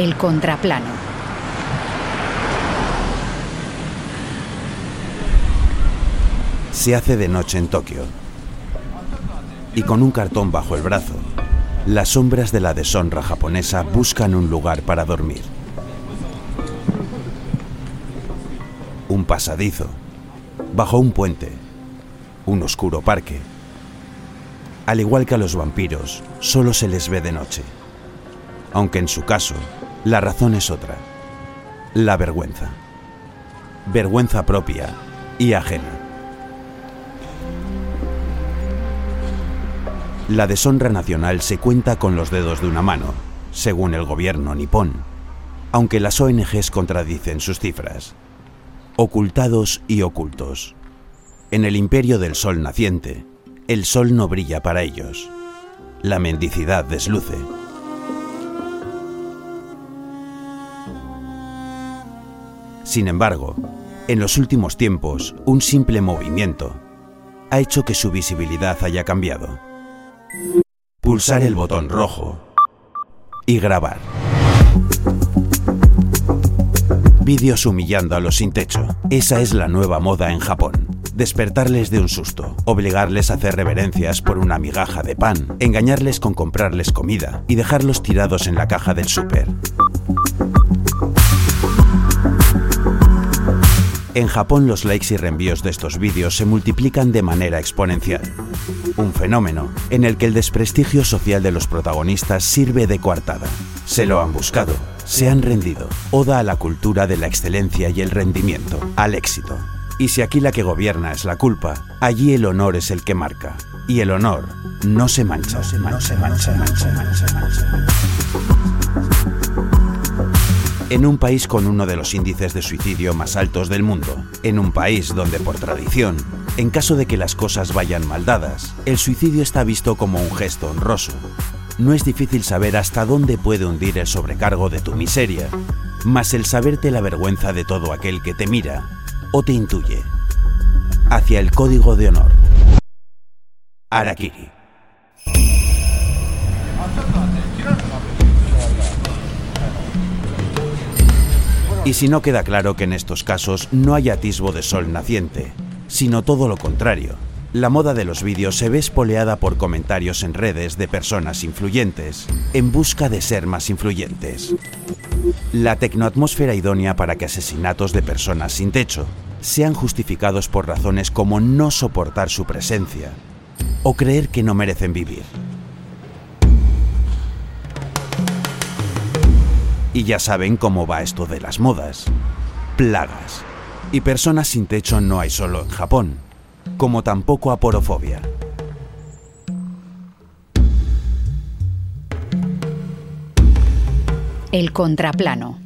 El contraplano. Se hace de noche en Tokio. Y con un cartón bajo el brazo, las sombras de la deshonra japonesa buscan un lugar para dormir. Un pasadizo, bajo un puente, un oscuro parque. Al igual que a los vampiros, solo se les ve de noche. Aunque en su caso, la razón es otra. La vergüenza. Vergüenza propia y ajena. La deshonra nacional se cuenta con los dedos de una mano, según el gobierno nipón, aunque las ONGs contradicen sus cifras. Ocultados y ocultos. En el imperio del sol naciente, el sol no brilla para ellos. La mendicidad desluce. Sin embargo, en los últimos tiempos, un simple movimiento ha hecho que su visibilidad haya cambiado. Pulsar el botón rojo y grabar. Vídeos humillando a los sin techo. Esa es la nueva moda en Japón. Despertarles de un susto, obligarles a hacer reverencias por una migaja de pan, engañarles con comprarles comida y dejarlos tirados en la caja del súper. En Japón los likes y reenvíos de estos vídeos se multiplican de manera exponencial. Un fenómeno en el que el desprestigio social de los protagonistas sirve de coartada. Se lo han buscado, se han rendido. Oda a la cultura de la excelencia y el rendimiento, al éxito. Y si aquí la que gobierna es la culpa, allí el honor es el que marca. Y el honor no se mancha. No se mancha, mancha, mancha, mancha, mancha. En un país con uno de los índices de suicidio más altos del mundo, en un país donde por tradición, en caso de que las cosas vayan mal dadas, el suicidio está visto como un gesto honroso. No es difícil saber hasta dónde puede hundir el sobrecargo de tu miseria, más el saberte la vergüenza de todo aquel que te mira o te intuye. Hacia el código de honor. Arakiri. Y si no queda claro que en estos casos no hay atisbo de sol naciente, sino todo lo contrario. La moda de los vídeos se ve espoleada por comentarios en redes de personas influyentes, en busca de ser más influyentes. La tecnoatmósfera idónea para que asesinatos de personas sin techo sean justificados por razones como no soportar su presencia o creer que no merecen vivir. Y ya saben cómo va esto de las modas. Plagas. Y personas sin techo no hay solo en Japón, como tampoco aporofobia. El contraplano.